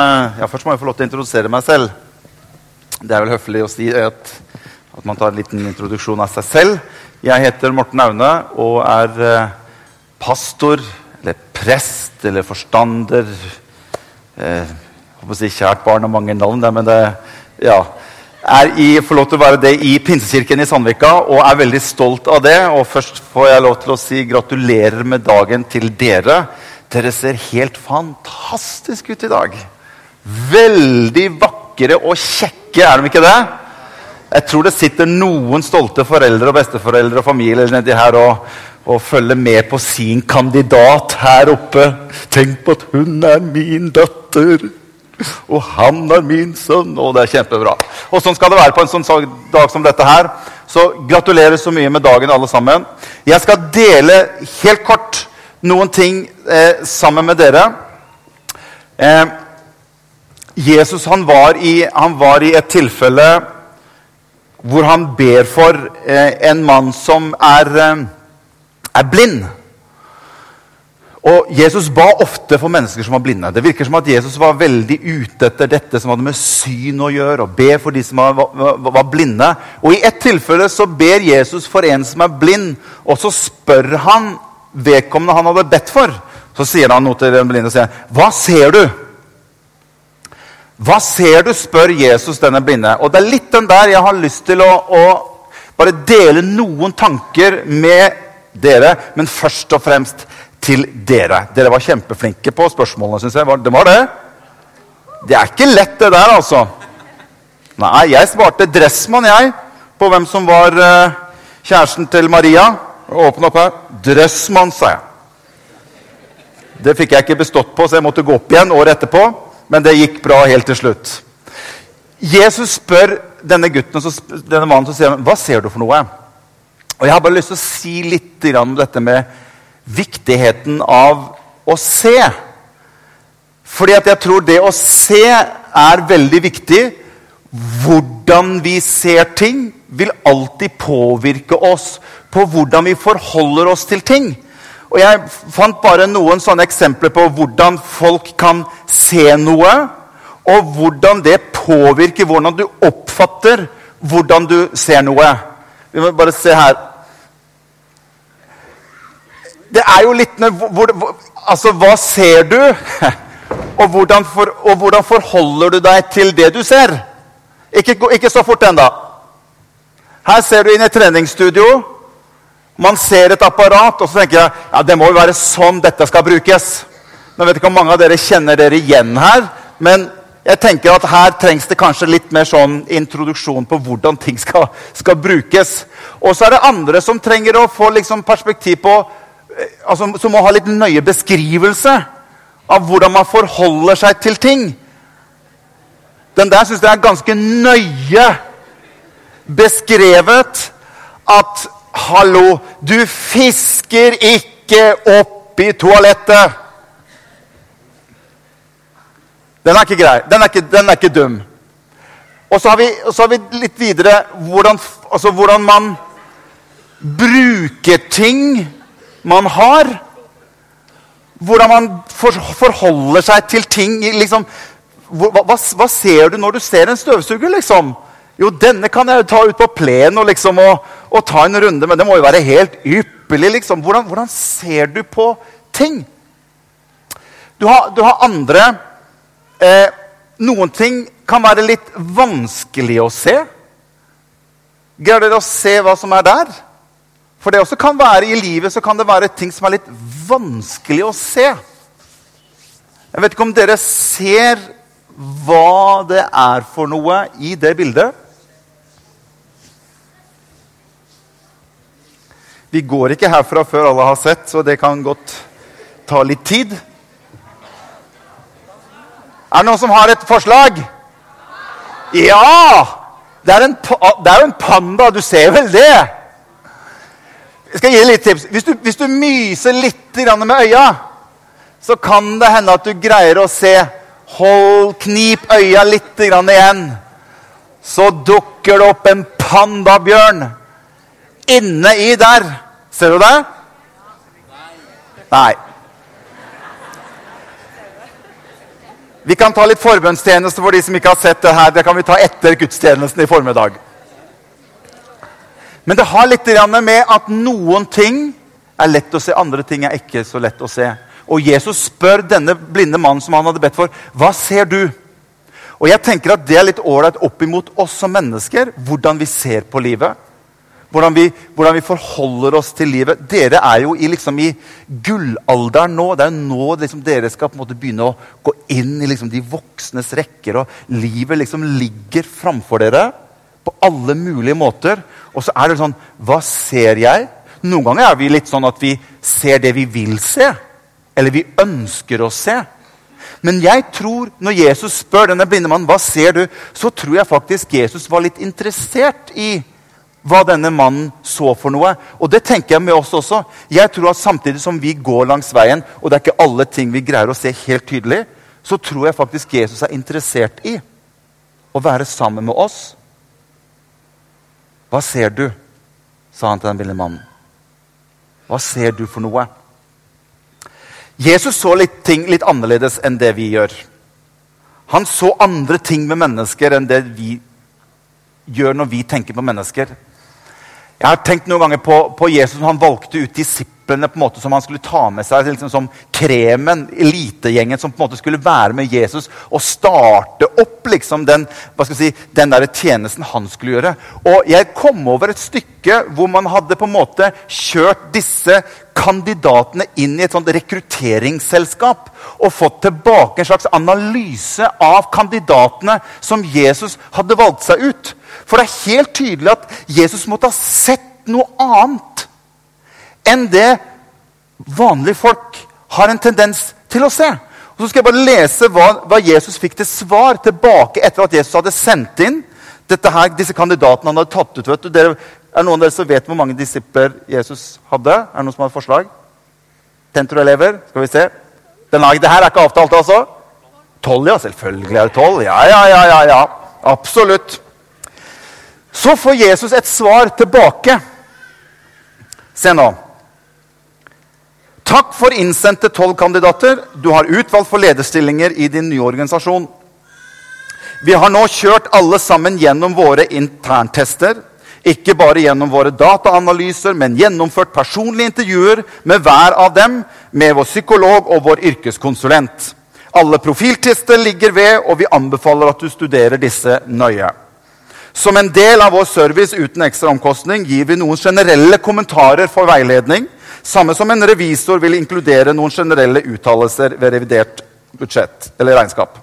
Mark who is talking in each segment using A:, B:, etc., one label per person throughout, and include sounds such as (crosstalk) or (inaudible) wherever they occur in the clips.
A: Eh, Ja, først må jeg få lov til å introdusere meg selv. Det er vel høflig å si at, at man tar en liten introduksjon av seg selv. Jeg heter Morten Aune og er eh, pastor, eller prest, eller forstander. Eh, jeg håper å si kjært barn har mange navn, men det ja, er i, får lov til å være det i Pinsekirken i Sandvika og er veldig stolt av det. Og først får jeg lov til å si gratulerer med dagen til dere. Dere ser helt fantastisk ut i dag. Veldig vakre og kjekke, er de ikke det? Jeg tror det sitter noen stolte foreldre og besteforeldre og familier nedi her og, og følger med på sin kandidat her oppe. Tenk på at hun er min datter, og han er min sønn. Og det er kjempebra. Og sånn skal det være på en sånn dag som dette her. Så gratulerer så mye med dagen, alle sammen. Jeg skal dele helt kort noen ting eh, sammen med dere. Eh, Jesus han var, i, han var i et tilfelle hvor han ber for eh, en mann som er, eh, er blind. Og Jesus ba ofte for mennesker som var blinde. Det virker som at Jesus var veldig ute etter dette som hadde med syn å gjøre, og be for de som var, var, var blinde. Og i ett tilfelle så ber Jesus for en som er blind, og så spør han vedkommende han hadde bedt for. Så sier han noe til den blinde og sier, 'Hva ser du?' Hva ser du, spør Jesus denne blinde. Og det er litt den der jeg har lyst til å, å bare dele noen tanker med dere, men først og fremst til dere. Dere var kjempeflinke på spørsmålene, syns jeg. Det var det? Det er ikke lett, det der, altså. Nei, jeg svarte Dressmann, jeg, på hvem som var uh, kjæresten til Maria. Åpne opp her. Dressmann, sa jeg. Det fikk jeg ikke bestått på, så jeg måtte gå opp igjen året etterpå. Men det gikk bra helt til slutt. Jesus spør denne gutten, denne mannen som sier hva ser du for noe. Og Jeg har bare lyst til å si litt om dette med viktigheten av å se. Fordi at jeg tror det å se er veldig viktig. Hvordan vi ser ting, vil alltid påvirke oss på hvordan vi forholder oss til ting. Og Jeg fant bare noen sånne eksempler på hvordan folk kan se noe, og hvordan det påvirker hvordan du oppfatter hvordan du ser noe. Vi må bare se her. Det er jo litt hvor, Altså, hva ser du? (laughs) Og hvordan, for, og hvordan forholder du deg til det du ser? Ikke, ikke så fort ennå. Her ser du inn i treningsstudio. Man ser et apparat, og så tenker jeg ja, det må jo være sånn dette skal brukes. Nå vet ikke om mange av dere kjenner dere igjen her, men jeg tenker at her trengs det kanskje litt mer sånn introduksjon på hvordan ting skal, skal brukes. Og så er det andre som trenger å få liksom perspektiv på eh, altså, Som må ha litt nøye beskrivelse av hvordan man forholder seg til ting. Den der syns jeg er ganske nøye beskrevet at Hallo, du fisker ikke opp i toalettet. Den er ikke grei. Den er ikke, den er ikke dum. Og så har vi, så har vi litt videre hvordan, altså hvordan man bruker ting man har. Hvordan man for, forholder seg til ting. Liksom, hva, hva, hva ser du når du ser en støvsuger? liksom? Jo, denne kan jeg ta ut på plenen og, liksom, og, og ta en runde, men det må jo være helt ypperlig. liksom. Hvordan, hvordan ser du på ting? Du har, du har andre eh, Noen ting kan være litt vanskelig å se. Greier dere å se hva som er der? For det også kan være i livet så kan det være ting som er litt vanskelig å se. Jeg vet ikke om dere ser hva det er for noe i det bildet. Vi går ikke herfra før alle har sett, så det kan godt ta litt tid. Er det noen som har et forslag? Ja! Det er, jo en panda. Du ser vel det? Jeg skal gi litt tips. Hvis du, hvis du myser litt med øya, så kan det hende at du greier å se Hold, knip øya litt igjen. Så dukker det opp en pandabjørn inne i der. Ser du det? Nei. Vi kan ta litt forbønnstjeneste for de som ikke har sett det her. Det kan vi ta etter gudstjenesten i formiddag. Men det har litt med at noen ting er lett å se, andre ting er ikke så lett å se. Og Jesus spør denne blinde mannen som han hadde bedt for, hva ser du? Og jeg tenker at Det er litt ålreit opp imot oss som mennesker, hvordan vi ser på livet. Hvordan vi, hvordan vi, forholder oss til livet. Dere er jo i, liksom, i gullalderen nå. Det er jo nå liksom, dere skal på en måte begynne å gå inn i liksom, de voksnes rekker. Og livet liksom ligger framfor dere på alle mulige måter. Og så er det sånn Hva ser jeg? Noen ganger er vi litt sånn at vi ser det vi vil se. Eller vi ønsker å se. Men jeg tror, når Jesus spør denne blinde mannen hva ser du, så tror jeg faktisk Jesus var litt interessert i hva denne mannen så for noe. Og det tenker jeg med oss også. Jeg tror at Samtidig som vi går langs veien, og det er ikke alle ting vi greier å se helt tydelig, så tror jeg faktisk Jesus er interessert i å være sammen med oss. Hva ser du? sa han til den ville mannen. Hva ser du for noe? Jesus så litt ting litt annerledes enn det vi gjør. Han så andre ting med mennesker enn det vi gjør når vi tenker på mennesker. Jeg har tenkt noen ganger på, på Jesus han valgte ut disiplene på en måte som han skulle ta med seg. Liksom som kremen, elitegjengen, som på en måte skulle være med Jesus og starte opp liksom den, hva skal si, den der tjenesten han skulle gjøre. Og Jeg kom over et stykke hvor man hadde på en måte kjørt disse kandidatene inn i et sånt rekrutteringsselskap og fått tilbake en slags analyse av kandidatene som Jesus hadde valgt seg ut. For det er helt tydelig at Jesus måtte ha sett noe annet enn det vanlige folk har en tendens til å se. Og så skal jeg bare lese hva, hva Jesus fikk til svar tilbake etter at Jesus hadde sendt inn her, disse kandidatene han hadde tatt ut. vet du. Dere, er noen av dere som vet hvor mange disipler Jesus hadde? Er det noen som har forslag? Tentor-elever? Skal vi se. Den laget, det her er ikke avtalt, altså? Tolv, ja. Selvfølgelig er det tolv. Ja, ja, ja, ja, ja. Absolutt. Så får Jesus et svar tilbake. Se nå. Takk for innsendte tolv kandidater. Du har utvalgt for lederstillinger i din nye organisasjon. Vi har nå kjørt alle sammen gjennom våre interntester. Ikke bare gjennom våre dataanalyser, men gjennomført personlige intervjuer med hver av dem, med vår psykolog og vår yrkeskonsulent. Alle profiltester ligger ved, og vi anbefaler at du studerer disse nøye. Som en del av vår service uten ekstra omkostning gir vi noen generelle kommentarer for veiledning, samme som en revisor vil inkludere noen generelle uttalelser ved revidert budsjett eller regnskap.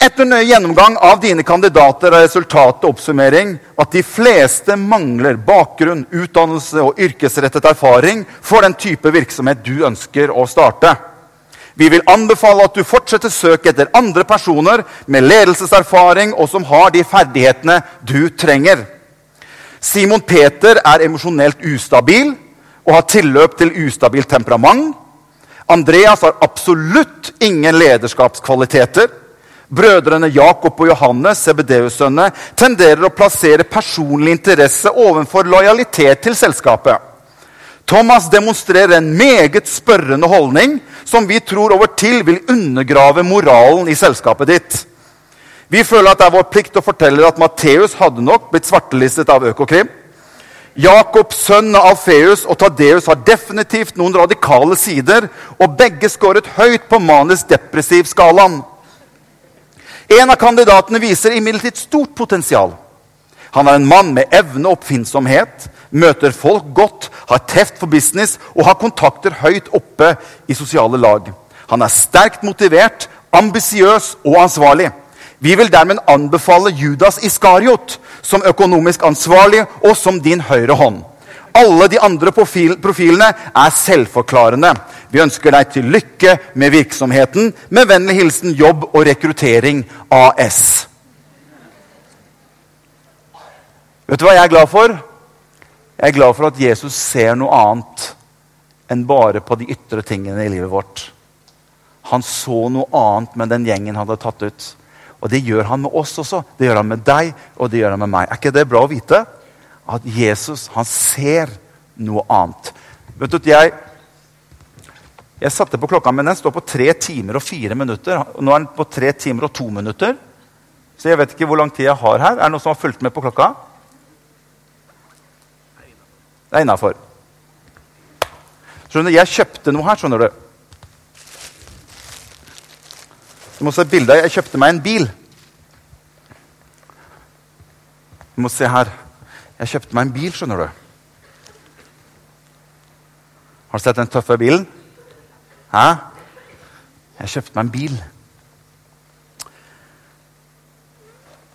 A: Etter nøye gjennomgang av dine kandidater er resultatet oppsummering at de fleste mangler bakgrunn, utdannelse og yrkesrettet erfaring for den type virksomhet du ønsker å starte. Vi vil anbefale at du fortsetter søk etter andre personer med ledelseserfaring og som har de ferdighetene du trenger. Simon Peter er emosjonelt ustabil og har tilløp til ustabilt temperament. Andreas har absolutt ingen lederskapskvaliteter. Brødrene Jakob og Johannes Sebedeus-sønnene tenderer å plassere personlig interesse overfor lojalitet til selskapet. Thomas demonstrerer en meget spørrende holdning som vi tror over til vil undergrave moralen i selskapet ditt. Vi føler at det er vår plikt å fortelle at Matteus hadde nok blitt svartelistet av Økokrim. Jakob, sønn av Alfeus og Tadeus har definitivt noen radikale sider, og begge skåret høyt på manus-depressiv-skalaen. En av kandidatene viser imidlertid stort potensial. Han er en mann med evne og oppfinnsomhet, møter folk godt, har teft for business og har kontakter høyt oppe i sosiale lag. Han er sterkt motivert, ambisiøs og ansvarlig. Vi vil dermed anbefale Judas Iskariot som økonomisk ansvarlig og som din høyre hånd. Alle de andre profil profilene er selvforklarende. Vi ønsker deg til lykke med virksomheten. Med vennlig hilsen Jobb og rekruttering AS. Vet du hva jeg er glad for? Jeg er glad for at Jesus ser noe annet enn bare på de ytre tingene i livet vårt. Han så noe annet med den gjengen han hadde tatt ut. Og det gjør han med oss også. Det gjør han med deg, og det gjør han med meg. Er ikke det bra å vite? At Jesus han ser noe annet. Vet du, jeg, Jeg satte på klokka, men den står på tre timer og fire minutter. Nå er den på tre timer og to minutter. Så jeg vet ikke hvor lang tid jeg har her. Er det noen som har fulgt med på klokka? Det er innafor. Jeg kjøpte noe her, skjønner du. Du må se bildet. Jeg kjøpte meg en bil. Du må se her. Jeg kjøpte meg en bil, skjønner du. Har du sett den tøffe bilen? Hæ? Jeg kjøpte meg en bil.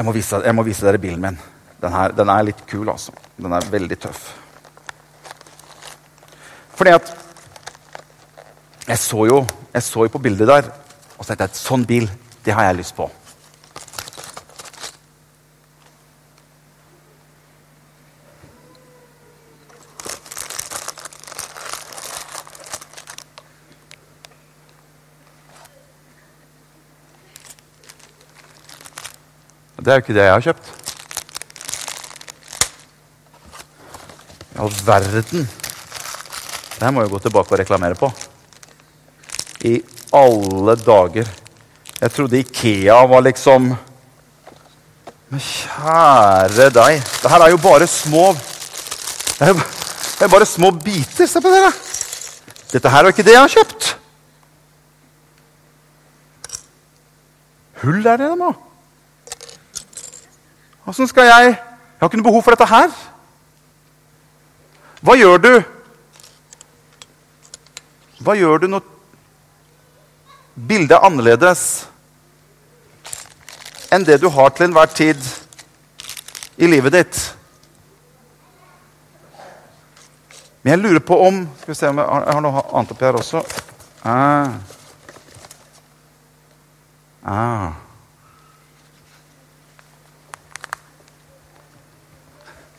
A: Jeg må vise, jeg må vise dere bilen min. Den, her, den er litt kul, altså. Den er veldig tøff. Fordi at Jeg så jo, jeg så jo på bildet der, og så tenkte jeg at sånn bil, det har jeg lyst på. Det er jo ikke det jeg har kjøpt. I all verden. Det her må jeg gå tilbake og reklamere på. I alle dager. Jeg trodde Ikea var liksom Men kjære deg. Det her er jo bare små Det er det bare små biter. Se på dere. Dette her er ikke det jeg har kjøpt. Hull er det de har. Åssen skal jeg Jeg har ikke noe behov for dette her. Hva gjør du? Hva gjør du når bildet er annerledes enn det du har til enhver tid i livet ditt? Men jeg lurer på om Skal vi se om jeg har, jeg har noe annet oppi her også. Ah. Ah.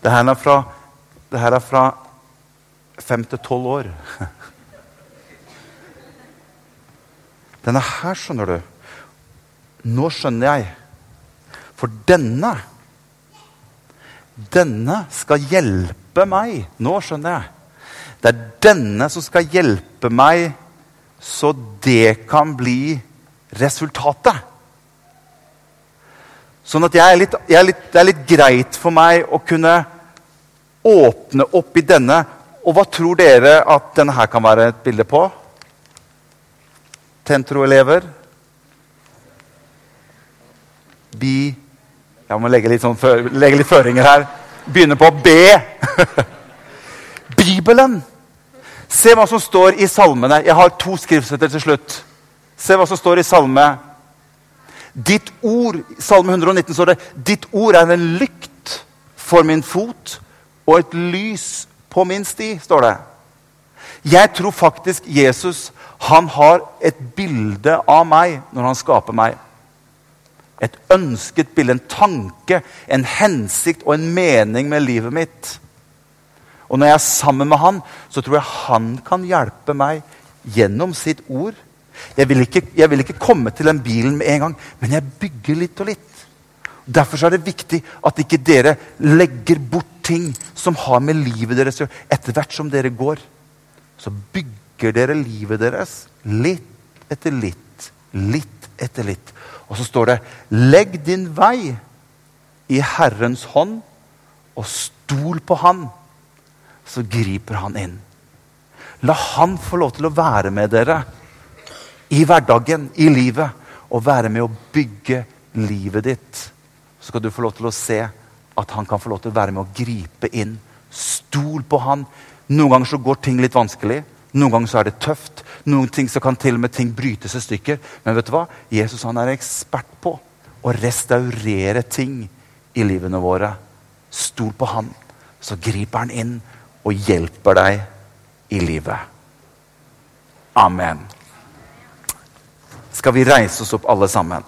A: Det her er fra, fra fem til tolv år. (laughs) Denne her, skjønner du Nå skjønner jeg. For denne Denne skal hjelpe meg. Nå skjønner jeg. Det er denne som skal hjelpe meg, så det kan bli resultatet. Sånn at jeg er litt, jeg er litt, det er litt greit for meg å kunne åpne opp i denne. Og hva tror dere at denne her kan være et bilde på? Tentro-elever? Bi Jeg må legge litt, sånn, legge litt føringer her. Begynne på B. (laughs) Bibelen! Se hva som står i salmene. Jeg har to skriftsetter til slutt. Se hva som står i salme Ditt ord, Salme 119 står det Ditt ord er en lykt for min fot og et lys på min sti, står det. Jeg tror faktisk Jesus han har et bilde av meg når han skaper meg. Et ønsket bilde, en tanke, en hensikt og en mening med livet mitt. Og når jeg er sammen med han, så tror jeg han kan hjelpe meg gjennom sitt ord jeg vil, ikke, jeg vil ikke komme til den bilen med en gang, men jeg bygger litt og litt. Derfor er det viktig at ikke dere legger bort ting som har med livet deres å gjøre. Etter hvert som dere går, så bygger dere livet deres litt etter litt, litt etter litt. Og så står det 'Legg din vei i Herrens hånd, og stol på Han'. Så griper Han inn. La Han få lov til å være med dere i hverdagen, i livet, og være med å bygge livet ditt. Så skal du få lov til å se at han kan få lov til å være med å gripe inn. Stol på han. Noen ganger så går ting litt vanskelig. Noen ganger så er det tøft. Noen ting så kan til og med ting brytes i stykker. Men vet du hva? Jesus han er ekspert på å restaurere ting i livene våre. Stol på han, så griper han inn og hjelper deg i livet. Amen skal vi reise oss opp alle sammen.